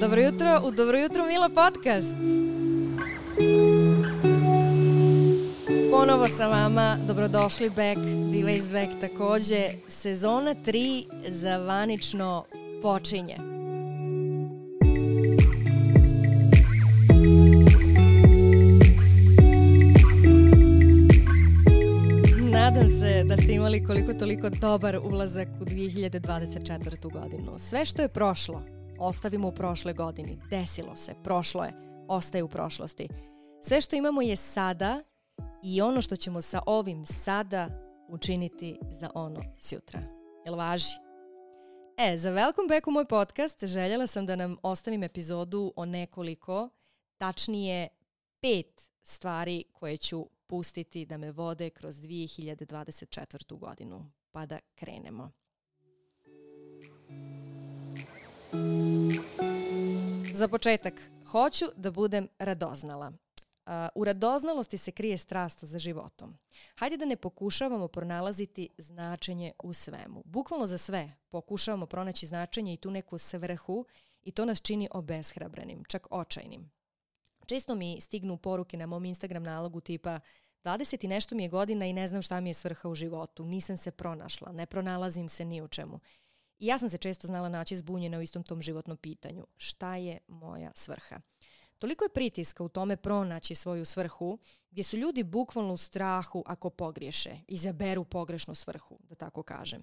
Dobro jutro u Dobro jutro Mila podcast. Ponovo sa vama, dobrodošli back, be ways back takođe. Sezona 3 za vanično počinje. da ste imali koliko toliko dobar ulazak u 2024. godinu. Sve što je prošlo, ostavimo u prošle godini. Desilo se, prošlo je, ostaje u prošlosti. Sve što imamo je sada i ono što ćemo sa ovim sada učiniti za ono sutra. Jel važi? E, za Welcome Back u moj podcast željela sam da nam ostavim epizodu o nekoliko, tačnije pet stvari koje ću pustiti da me vode kroz 2024. godinu, pa da krenemo. Za početak, hoću da budem radoznala. U radoznalosti se krije strast za životom. Hajde da ne pokušavamo pronalaziti značenje u svemu. Bukvalno za sve pokušavamo pronaći značenje i tu neku svrhu i to nas čini obeshrabrenim čak očajnim. Često mi stignu poruke na mom Instagram nalogu tipa 20 i nešto mi je godina i ne znam šta mi je svrha u životu. Nisam se pronašla, ne pronalazim se ni u čemu. I ja sam se često znala naći zbunjena u istom tom životnom pitanju. Šta je moja svrha? Toliko je pritiska u tome pronaći svoju svrhu, gdje su ljudi bukvalno u strahu ako pogriješe, izaberu pogrešnu svrhu, da tako kažem.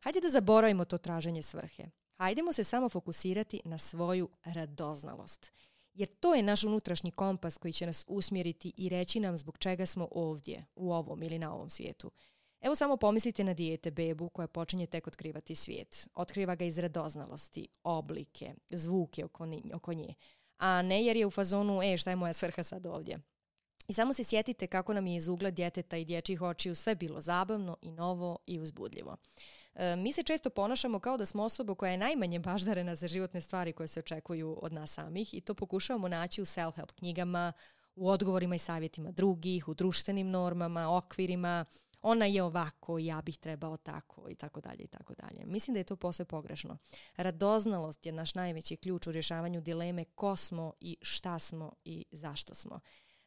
Hajde da zaboravimo to traženje svrhe. Hajdemo se samo fokusirati na svoju radoznalost jer to je naš unutrašnji kompas koji će nas usmjeriti i reći nam zbog čega smo ovdje, u ovom ili na ovom svijetu. Evo samo pomislite na dijete bebu koja počinje tek otkrivati svijet. Otkriva ga iz radoznalosti, oblike, zvuke oko, oko nje. A ne jer je u fazonu, e šta je moja svrha sad ovdje. I samo se sjetite kako nam je iz ugla djeteta i dječjih očiju sve bilo zabavno i novo i uzbudljivo. E, mi se često ponašamo kao da smo osoba koja je najmanje baždarena za životne stvari koje se očekuju od nas samih i to pokušavamo naći u self-help knjigama, u odgovorima i savjetima drugih, u društvenim normama, okvirima, ona je ovako, ja bih trebao tako i tako dalje i tako dalje. Mislim da je to posve pogrešno. Radoznalost je naš najveći ključ u rješavanju dileme ko smo i šta smo i zašto smo.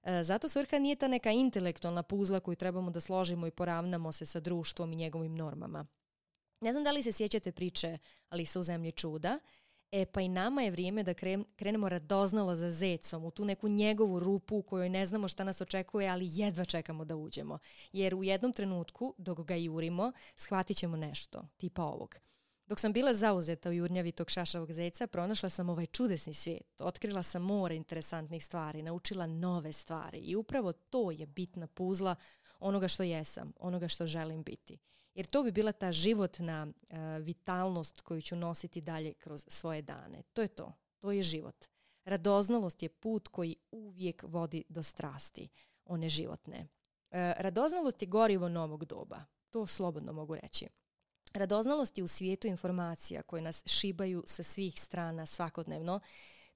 E, zato svrha nije ta neka intelektualna puzla koju trebamo da složimo i poravnamo se sa društvom i njegovim normama. Ne znam da li se sjećate priče Alisa u zemlji čuda, E, pa i nama je vrijeme da krenemo radoznalo za zecom u tu neku njegovu rupu u kojoj ne znamo šta nas očekuje, ali jedva čekamo da uđemo. Jer u jednom trenutku, dok ga jurimo, shvatit ćemo nešto, tipa ovog. Dok sam bila zauzeta u jurnjavi tog šašavog zeca, pronašla sam ovaj čudesni svijet. Otkrila sam more interesantnih stvari, naučila nove stvari i upravo to je bitna puzla onoga što jesam, onoga što želim biti jer to bi bila ta životna eh, vitalnost koju ću nositi dalje kroz svoje dane. To je to, to je život. Radoznalost je put koji uvijek vodi do strasti, one životne. Eh, radoznalost je gorivo novog doba, to slobodno mogu reći. Radoznalost je u svijetu informacija koje nas šibaju sa svih strana svakodnevno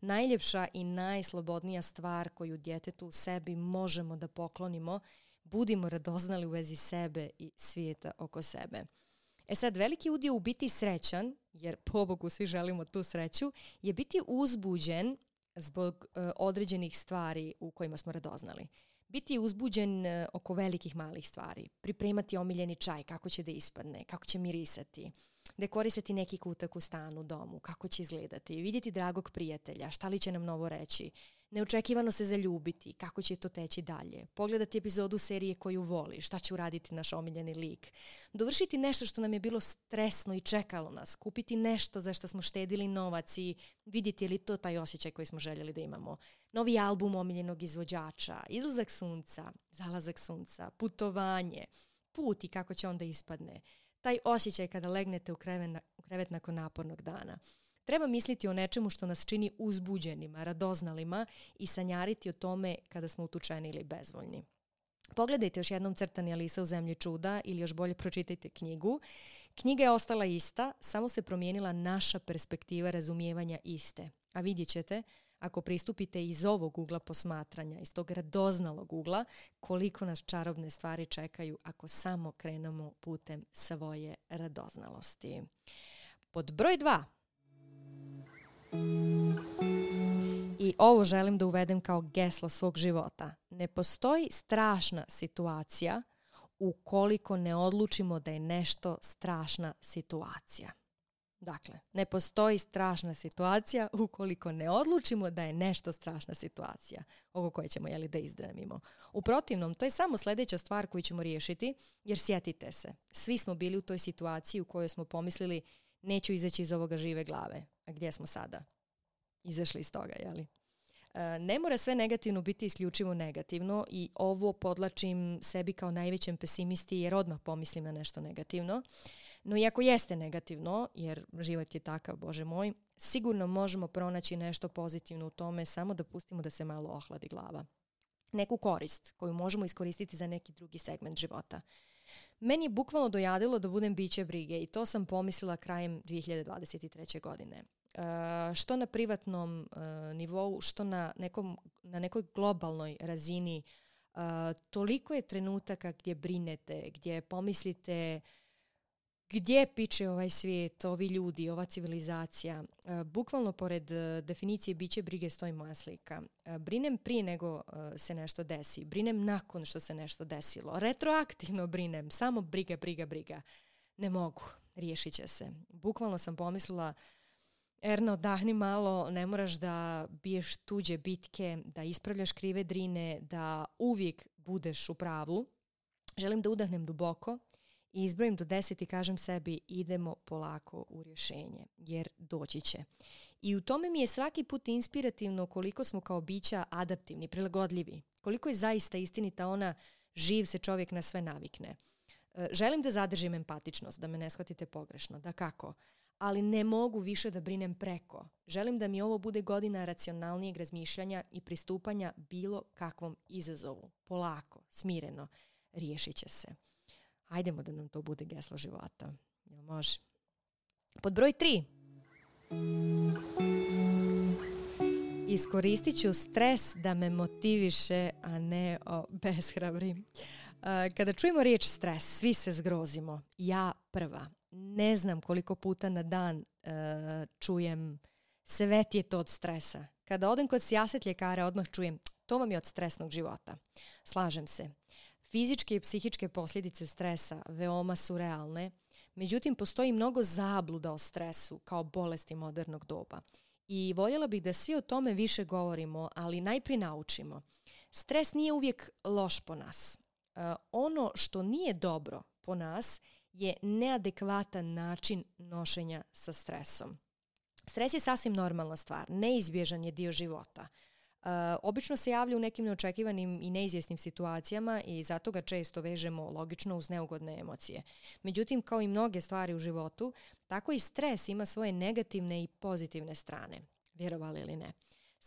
najljepša i najslobodnija stvar koju djetetu u sebi možemo da poklonimo – budimo radoznali u vezi sebe i svijeta oko sebe. E sad, veliki udio u biti srećan, jer bogu svi želimo tu sreću, je biti uzbuđen zbog e, određenih stvari u kojima smo radoznali. Biti uzbuđen e, oko velikih malih stvari, pripremati omiljeni čaj, kako će da ispadne, kako će mirisati, dekorisati neki kutak u stanu, domu, kako će izgledati, vidjeti dragog prijatelja, šta li će nam novo reći, neočekivano se zaljubiti, kako će to teći dalje, pogledati epizodu serije koju voli, šta će uraditi naš omiljeni lik, dovršiti nešto što nam je bilo stresno i čekalo nas, kupiti nešto za što smo štedili novac i vidjeti je li to taj osjećaj koji smo željeli da imamo, novi album omiljenog izvođača, izlazak sunca, zalazak sunca, putovanje, put i kako će onda ispadne, taj osjećaj kada legnete u krevet, u krevet nakon napornog dana – Treba misliti o nečemu što nas čini uzbuđenima, radoznalima i sanjariti o tome kada smo utučeni ili bezvoljni. Pogledajte još jednom crtani Alisa u zemlji čuda ili još bolje pročitajte knjigu. Knjiga je ostala ista, samo se promijenila naša perspektiva razumijevanja iste. A vidjet ćete, ako pristupite iz ovog ugla posmatranja, iz tog radoznalog ugla, koliko nas čarobne stvari čekaju ako samo krenemo putem svoje radoznalosti. Pod broj 2 i ovo želim da uvedem kao geslo svog života. Ne postoji strašna situacija ukoliko ne odlučimo da je nešto strašna situacija. Dakle, ne postoji strašna situacija ukoliko ne odlučimo da je nešto strašna situacija, oko koje ćemo jeli, da izdremimo. U protivnom, to je samo sljedeća stvar koju ćemo riješiti, jer sjetite se, svi smo bili u toj situaciji u kojoj smo pomislili neću izaći iz ovoga žive glave gdje smo sada izašli iz toga, jeli? E, ne mora sve negativno biti isključivo negativno i ovo podlačim sebi kao najvećem pesimisti jer odmah pomislim na nešto negativno. No iako jeste negativno, jer život je takav, bože moj, sigurno možemo pronaći nešto pozitivno u tome samo da pustimo da se malo ohladi glava. Neku korist koju možemo iskoristiti za neki drugi segment života. Meni je bukvalno dojadilo da budem biće brige i to sam pomislila krajem 2023. godine. E, što na privatnom e, nivou, što na, nekom, na nekoj globalnoj razini. E, toliko je trenutaka gdje brinete, gdje pomislite gdje piče ovaj svijet, ovi ljudi, ova civilizacija. Bukvalno pored definicije biće brige stoji moja slika. Brinem prije nego se nešto desi, brinem nakon što se nešto desilo. Retroaktivno brinem, samo briga, briga, briga. Ne mogu, riješit će se. Bukvalno sam pomislila Erno, dahni malo, ne moraš da biješ tuđe bitke, da ispravljaš krive drine, da uvijek budeš u pravu. Želim da udahnem duboko i izbrojim do deset i kažem sebi idemo polako u rješenje, jer doći će. I u tome mi je svaki put inspirativno koliko smo kao bića adaptivni, prilagodljivi, koliko je zaista istinita ona živ se čovjek na sve navikne. E, želim da zadržim empatičnost, da me ne shvatite pogrešno, da kako, ali ne mogu više da brinem preko. Želim da mi ovo bude godina racionalnijeg razmišljanja i pristupanja bilo kakvom izazovu. Polako, smireno, riješit će se. Hajdemo da nam to bude geslo života. Jel može? Pod broj 3. Iskoristit ću stres da me motiviše, a ne o beshrabri. Kada čujemo riječ stres, svi se zgrozimo. Ja prva ne znam koliko puta na dan e, čujem sve ti je to od stresa. Kada odem kod sjaset ljekara odmah čujem to vam je od stresnog života. Slažem se. Fizičke i psihičke posljedice stresa veoma su realne, međutim postoji mnogo zabluda o stresu kao bolesti modernog doba. I voljela bih da svi o tome više govorimo, ali najprije naučimo. Stres nije uvijek loš po nas. E, ono što nije dobro po nas je neadekvatan način nošenja sa stresom. Stres je sasvim normalna stvar, neizbježan je dio života. E, obično se javlja u nekim neočekivanim i neizvjesnim situacijama i zato ga često vežemo logično uz neugodne emocije. Međutim, kao i mnoge stvari u životu, tako i stres ima svoje negativne i pozitivne strane, vjerovali ili ne.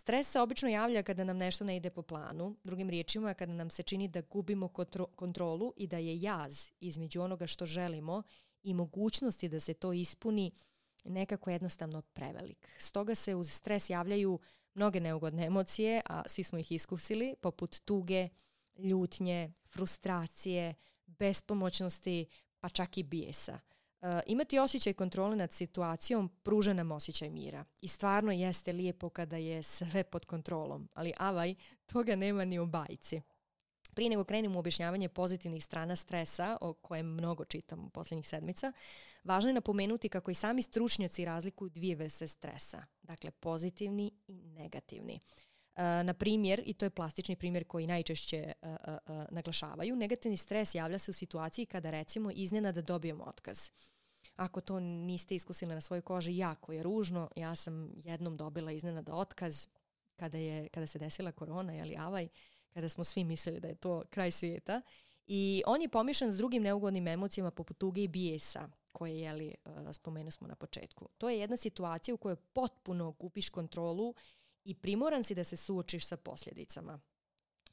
Stres se obično javlja kada nam nešto ne ide po planu, drugim riječima kada nam se čini da gubimo kontrolu i da je jaz između onoga što želimo i mogućnosti da se to ispuni nekako jednostavno prevelik. Stoga se uz stres javljaju mnoge neugodne emocije, a svi smo ih iskusili, poput tuge, ljutnje, frustracije, bespomoćnosti, pa čak i bijesa. Eh, imati osjećaj kontrole nad situacijom pruža nam osjećaj mira. I stvarno jeste lijepo kada je sve pod kontrolom, ali avaj, toga nema ni u bajci. Prije nego krenemo u objašnjavanje pozitivnih strana stresa, o kojem mnogo čitam u posljednjih sedmica, važno je napomenuti kako i sami stručnjaci razlikuju dvije vrste stresa, dakle pozitivni i negativni. Eh, na primjer, i to je plastični primjer koji najčešće eh, eh, naglašavaju, negativni stres javlja se u situaciji kada recimo da dobijemo otkaz. Ako to niste iskusili na svojoj koži, jako je ružno. Ja sam jednom dobila da otkaz kada, se desila korona, jeli avaj, kada smo svi mislili da je to kraj svijeta. I on je pomišan s drugim neugodnim emocijama poput tuge i bijesa koje jeli, uh, spomenuli smo na početku. To je jedna situacija u kojoj potpuno kupiš kontrolu i primoran si da se suočiš sa posljedicama.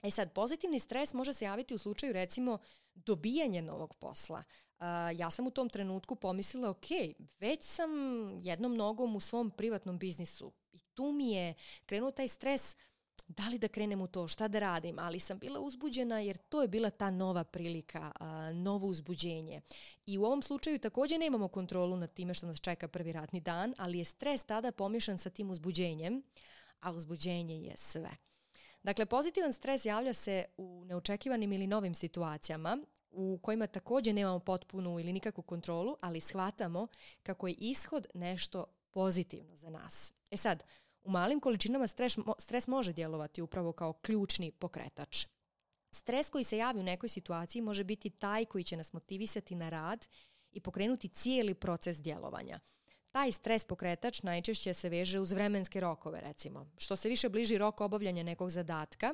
E sad, pozitivni stres može se javiti u slučaju recimo dobijanje novog posla. ja sam u tom trenutku pomislila, ok, već sam jednom nogom u svom privatnom biznisu i tu mi je krenuo taj stres da li da krenem u to, šta da radim, ali sam bila uzbuđena jer to je bila ta nova prilika, novo uzbuđenje. I u ovom slučaju također nemamo kontrolu nad time što nas čeka prvi ratni dan, ali je stres tada pomješan sa tim uzbuđenjem, a uzbuđenje je sve. Dakle, pozitivan stres javlja se u neočekivanim ili novim situacijama u kojima također nemamo potpunu ili nikakvu kontrolu, ali shvatamo kako je ishod nešto pozitivno za nas. E sad, u malim količinama stres, stres može djelovati upravo kao ključni pokretač. Stres koji se javi u nekoj situaciji može biti taj koji će nas motivisati na rad i pokrenuti cijeli proces djelovanja – taj stres pokretač najčešće se veže uz vremenske rokove recimo. Što se više bliži rok obavljanja nekog zadatka,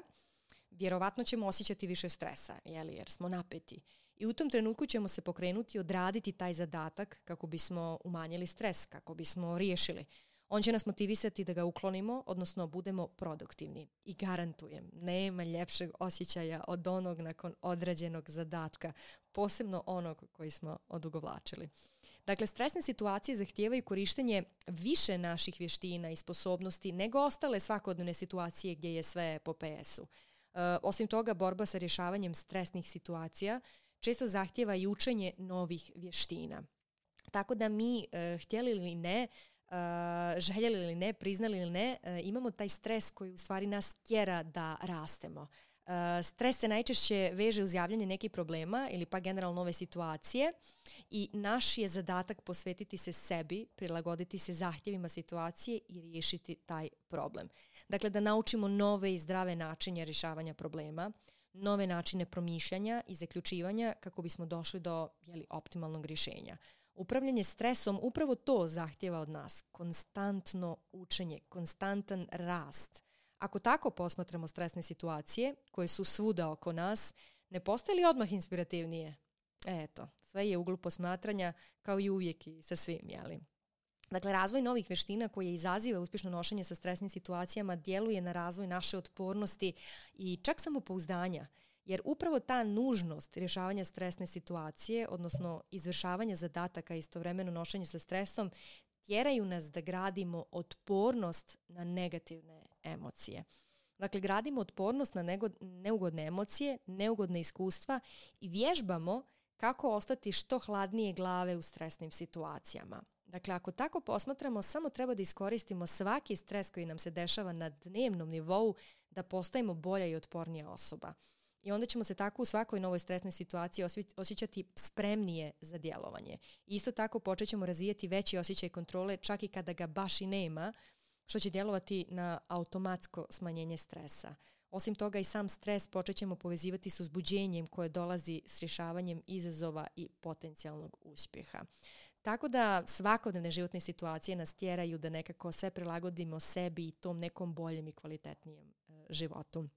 vjerovatno ćemo osjećati više stresa, jer smo napeti. I u tom trenutku ćemo se pokrenuti i odraditi taj zadatak kako bismo umanjili stres, kako bismo riješili. On će nas motivisati da ga uklonimo, odnosno budemo produktivni. I garantujem, nema ljepšeg osjećaja od onog nakon odrađenog zadatka, posebno onog koji smo odugovlačili. Dakle, stresne situacije zahtijevaju korištenje više naših vještina i sposobnosti nego ostale svakodnevne situacije gdje je sve po PS-u. E, osim toga, borba sa rješavanjem stresnih situacija često zahtjeva i učenje novih vještina. Tako da mi, e, htjeli ili ne, e, željeli ili ne, priznali ili ne, imamo taj stres koji u stvari nas tjera da rastemo. Eh, stres se najčešće veže uz javljanje nekih problema ili pa generalno nove situacije i naš je zadatak posvetiti se sebi, prilagoditi se zahtjevima situacije i riješiti taj problem. Dakle, da naučimo nove i zdrave načine rješavanja problema, nove načine promišljanja i zaključivanja kako bismo došli do jeli, optimalnog rješenja. Upravljanje stresom upravo to zahtjeva od nas, konstantno učenje, konstantan rast – ako tako posmatramo stresne situacije, koje su svuda oko nas, ne postaje li odmah inspirativnije? E, eto, sve je uglu posmatranja kao i uvijek i sa svim, jeli? Dakle, razvoj novih veština koje izaziva uspješno nošenje sa stresnim situacijama djeluje na razvoj naše otpornosti i čak samopouzdanja, jer upravo ta nužnost rješavanja stresne situacije, odnosno izvršavanja zadataka i istovremeno nošenje sa stresom, tjeraju nas da gradimo otpornost na negativne emocije. Dakle, gradimo otpornost na neugodne emocije, neugodne iskustva i vježbamo kako ostati što hladnije glave u stresnim situacijama. Dakle, ako tako posmatramo, samo treba da iskoristimo svaki stres koji nam se dešava na dnevnom nivou da postajemo bolja i otpornija osoba. I onda ćemo se tako u svakoj novoj stresnoj situaciji osjećati spremnije za djelovanje. Isto tako počet ćemo razvijati veći osjećaj kontrole čak i kada ga baš i nema, što će djelovati na automatsko smanjenje stresa. Osim toga i sam stres ćemo povezivati s uzbuđenjem koje dolazi s rješavanjem izazova i potencijalnog uspjeha. Tako da svakodnevne životne situacije nas tjeraju da nekako sve prilagodimo sebi i tom nekom boljem i kvalitetnijem e, životu.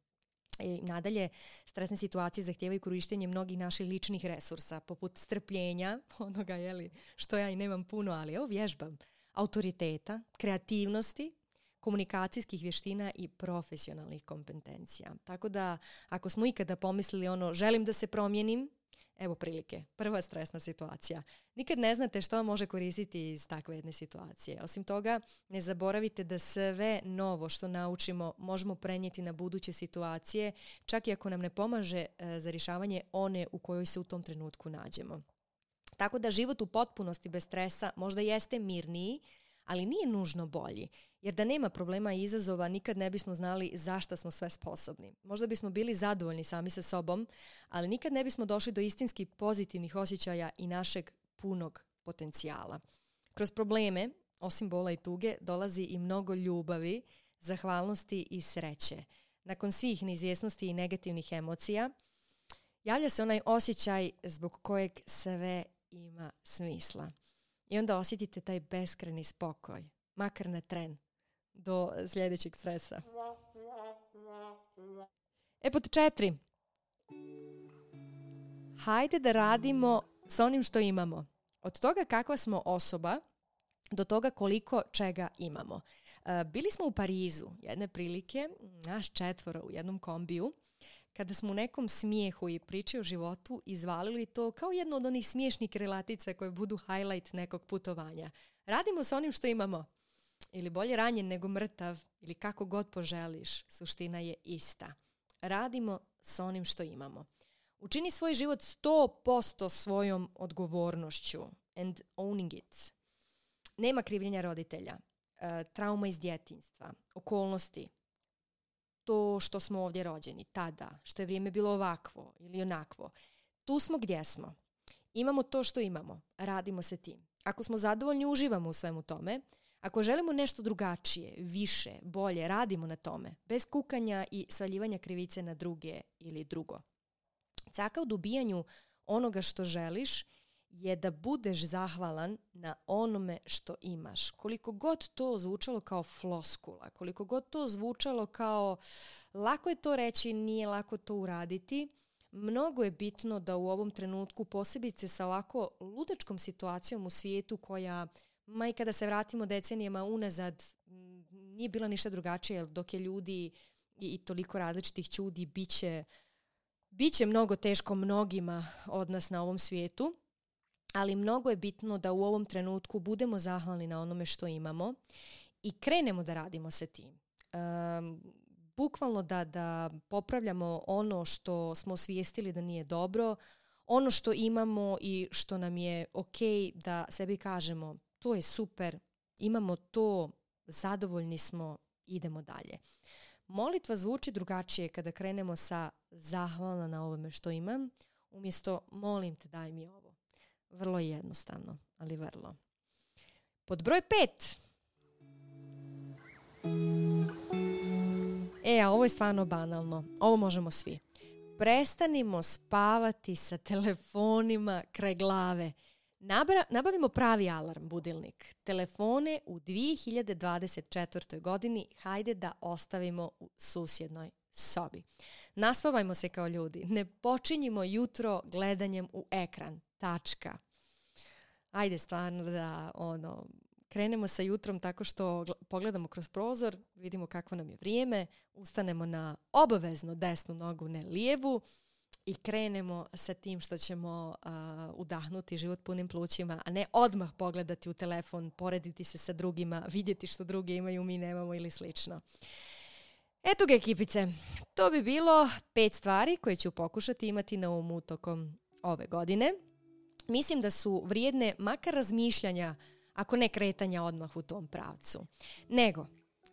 E, I nadalje, stresne situacije zahtijevaju korištenje mnogih naših ličnih resursa, poput strpljenja, onoga jeli, što ja i nemam puno, ali evo vježbam autoriteta, kreativnosti, komunikacijskih vještina i profesionalnih kompetencija. Tako da ako smo ikada pomislili ono želim da se promijenim, evo prilike. Prva stresna situacija. Nikad ne znate što može koristiti iz takve jedne situacije. Osim toga, ne zaboravite da sve novo što naučimo možemo prenijeti na buduće situacije, čak i ako nam ne pomaže e, za rješavanje one u kojoj se u tom trenutku nađemo. Tako da život u potpunosti bez stresa možda jeste mirniji, ali nije nužno bolji, jer da nema problema i izazova nikad ne bismo znali zašto smo sve sposobni. Možda bismo bili zadovoljni sami sa sobom, ali nikad ne bismo došli do istinski pozitivnih osjećaja i našeg punog potencijala. Kroz probleme, osim bola i tuge, dolazi i mnogo ljubavi, zahvalnosti i sreće. Nakon svih neizvjesnosti i negativnih emocija, javlja se onaj osjećaj zbog kojeg sve ima smisla. I onda osjetite taj beskreni spokoj, makar na tren, do sljedećeg stresa. E pod četiri. Hajde da radimo sa onim što imamo. Od toga kakva smo osoba do toga koliko čega imamo. E, bili smo u Parizu jedne prilike, naš četvora u jednom kombiju kada smo u nekom smijehu i priči o životu izvalili to kao jedno od onih smiješnih krilatica koje budu highlight nekog putovanja. Radimo sa onim što imamo. Ili bolje ranjen nego mrtav, ili kako god poželiš, suština je ista. Radimo sa onim što imamo. Učini svoj život 100% svojom odgovornošću and owning it. Nema krivljenja roditelja, e, trauma iz djetinjstva. okolnosti, to što smo ovdje rođeni tada, što je vrijeme bilo ovakvo ili onakvo. Tu smo gdje smo. Imamo to što imamo, radimo se tim. Ako smo zadovoljni, uživamo u svemu tome. Ako želimo nešto drugačije, više, bolje, radimo na tome, bez kukanja i svaljivanja krivice na druge ili drugo. Caka u dobijanju onoga što želiš je da budeš zahvalan na onome što imaš. Koliko god to zvučalo kao floskula, koliko god to zvučalo kao lako je to reći, nije lako to uraditi, mnogo je bitno da u ovom trenutku posebice sa ovako ludačkom situacijom u svijetu koja ma i kada se vratimo decenijama unazad nije bila ništa drugačije jer dok je ljudi i, i toliko različitih čudi biće, biće mnogo teško mnogima od nas na ovom svijetu ali mnogo je bitno da u ovom trenutku budemo zahvalni na onome što imamo i krenemo da radimo se tim. Um, bukvalno da, da popravljamo ono što smo svijestili da nije dobro, ono što imamo i što nam je ok da sebi kažemo to je super, imamo to, zadovoljni smo, idemo dalje. Molitva zvuči drugačije kada krenemo sa zahvalna na ovome što imam, umjesto molim te daj mi ovo vrlo jednostavno, ali vrlo. Pod broj pet. E, a ovo je stvarno banalno. Ovo možemo svi. Prestanimo spavati sa telefonima kraj glave. nabavimo pravi alarm, budilnik. Telefone u 2024. godini hajde da ostavimo u susjednoj sobi. Naspavajmo se kao ljudi. Ne počinjimo jutro gledanjem u ekran tačka. Ajde stvarno da ono, krenemo sa jutrom tako što pogledamo kroz prozor, vidimo kakvo nam je vrijeme, ustanemo na obavezno desnu nogu, ne lijevu i krenemo sa tim što ćemo udahnuti život punim plućima, a ne odmah pogledati u telefon, porediti se sa drugima, vidjeti što drugi imaju, mi nemamo ili slično. Eto ga ekipice, to bi bilo pet stvari koje ću pokušati imati na umu tokom ove godine mislim da su vrijedne makar razmišljanja, ako ne kretanja odmah u tom pravcu. Nego,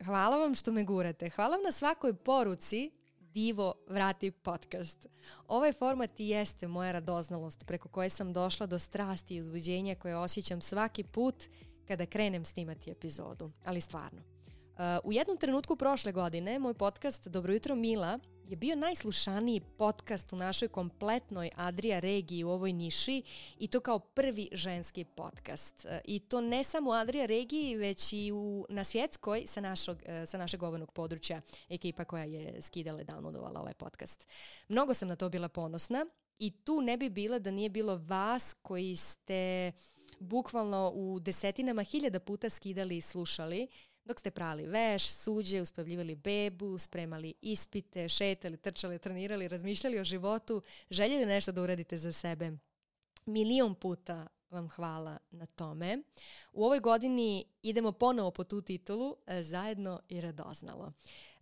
hvala vam što me gurate. Hvala vam na svakoj poruci Divo vrati podcast. Ovaj format i jeste moja radoznalost preko koje sam došla do strasti i uzbuđenja koje osjećam svaki put kada krenem snimati epizodu. Ali stvarno. Uh, u jednom trenutku prošle godine moj podcast Dobro jutro Mila je bio najslušaniji podcast u našoj kompletnoj Adria regiji u ovoj niši i to kao prvi ženski podcast. E, I to ne samo u Adria regiji, već i u, na svjetskoj sa, našog, e, sa našeg govornog područja ekipa koja je skidala i downloadovala ovaj podcast. Mnogo sam na to bila ponosna i tu ne bi bila da nije bilo vas koji ste bukvalno u desetinama hiljada puta skidali i slušali dok ste prali veš, suđe, uspavljivali bebu, spremali ispite, šetali, trčali, trenirali, razmišljali o životu, željeli nešto da uredite za sebe. Milion puta vam hvala na tome. U ovoj godini idemo ponovo po tu titulu e, zajedno i radoznalo.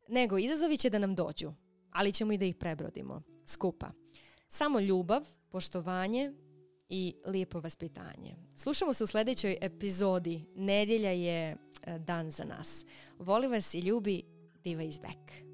Nego, izazovi će da nam dođu, ali ćemo i da ih prebrodimo. Skupa. Samo ljubav, poštovanje i lijepo vaspitanje. Slušamo se u sljedećoj epizodi. Nedjelja je dan za nas. Voli vas i ljubi Diva izbek.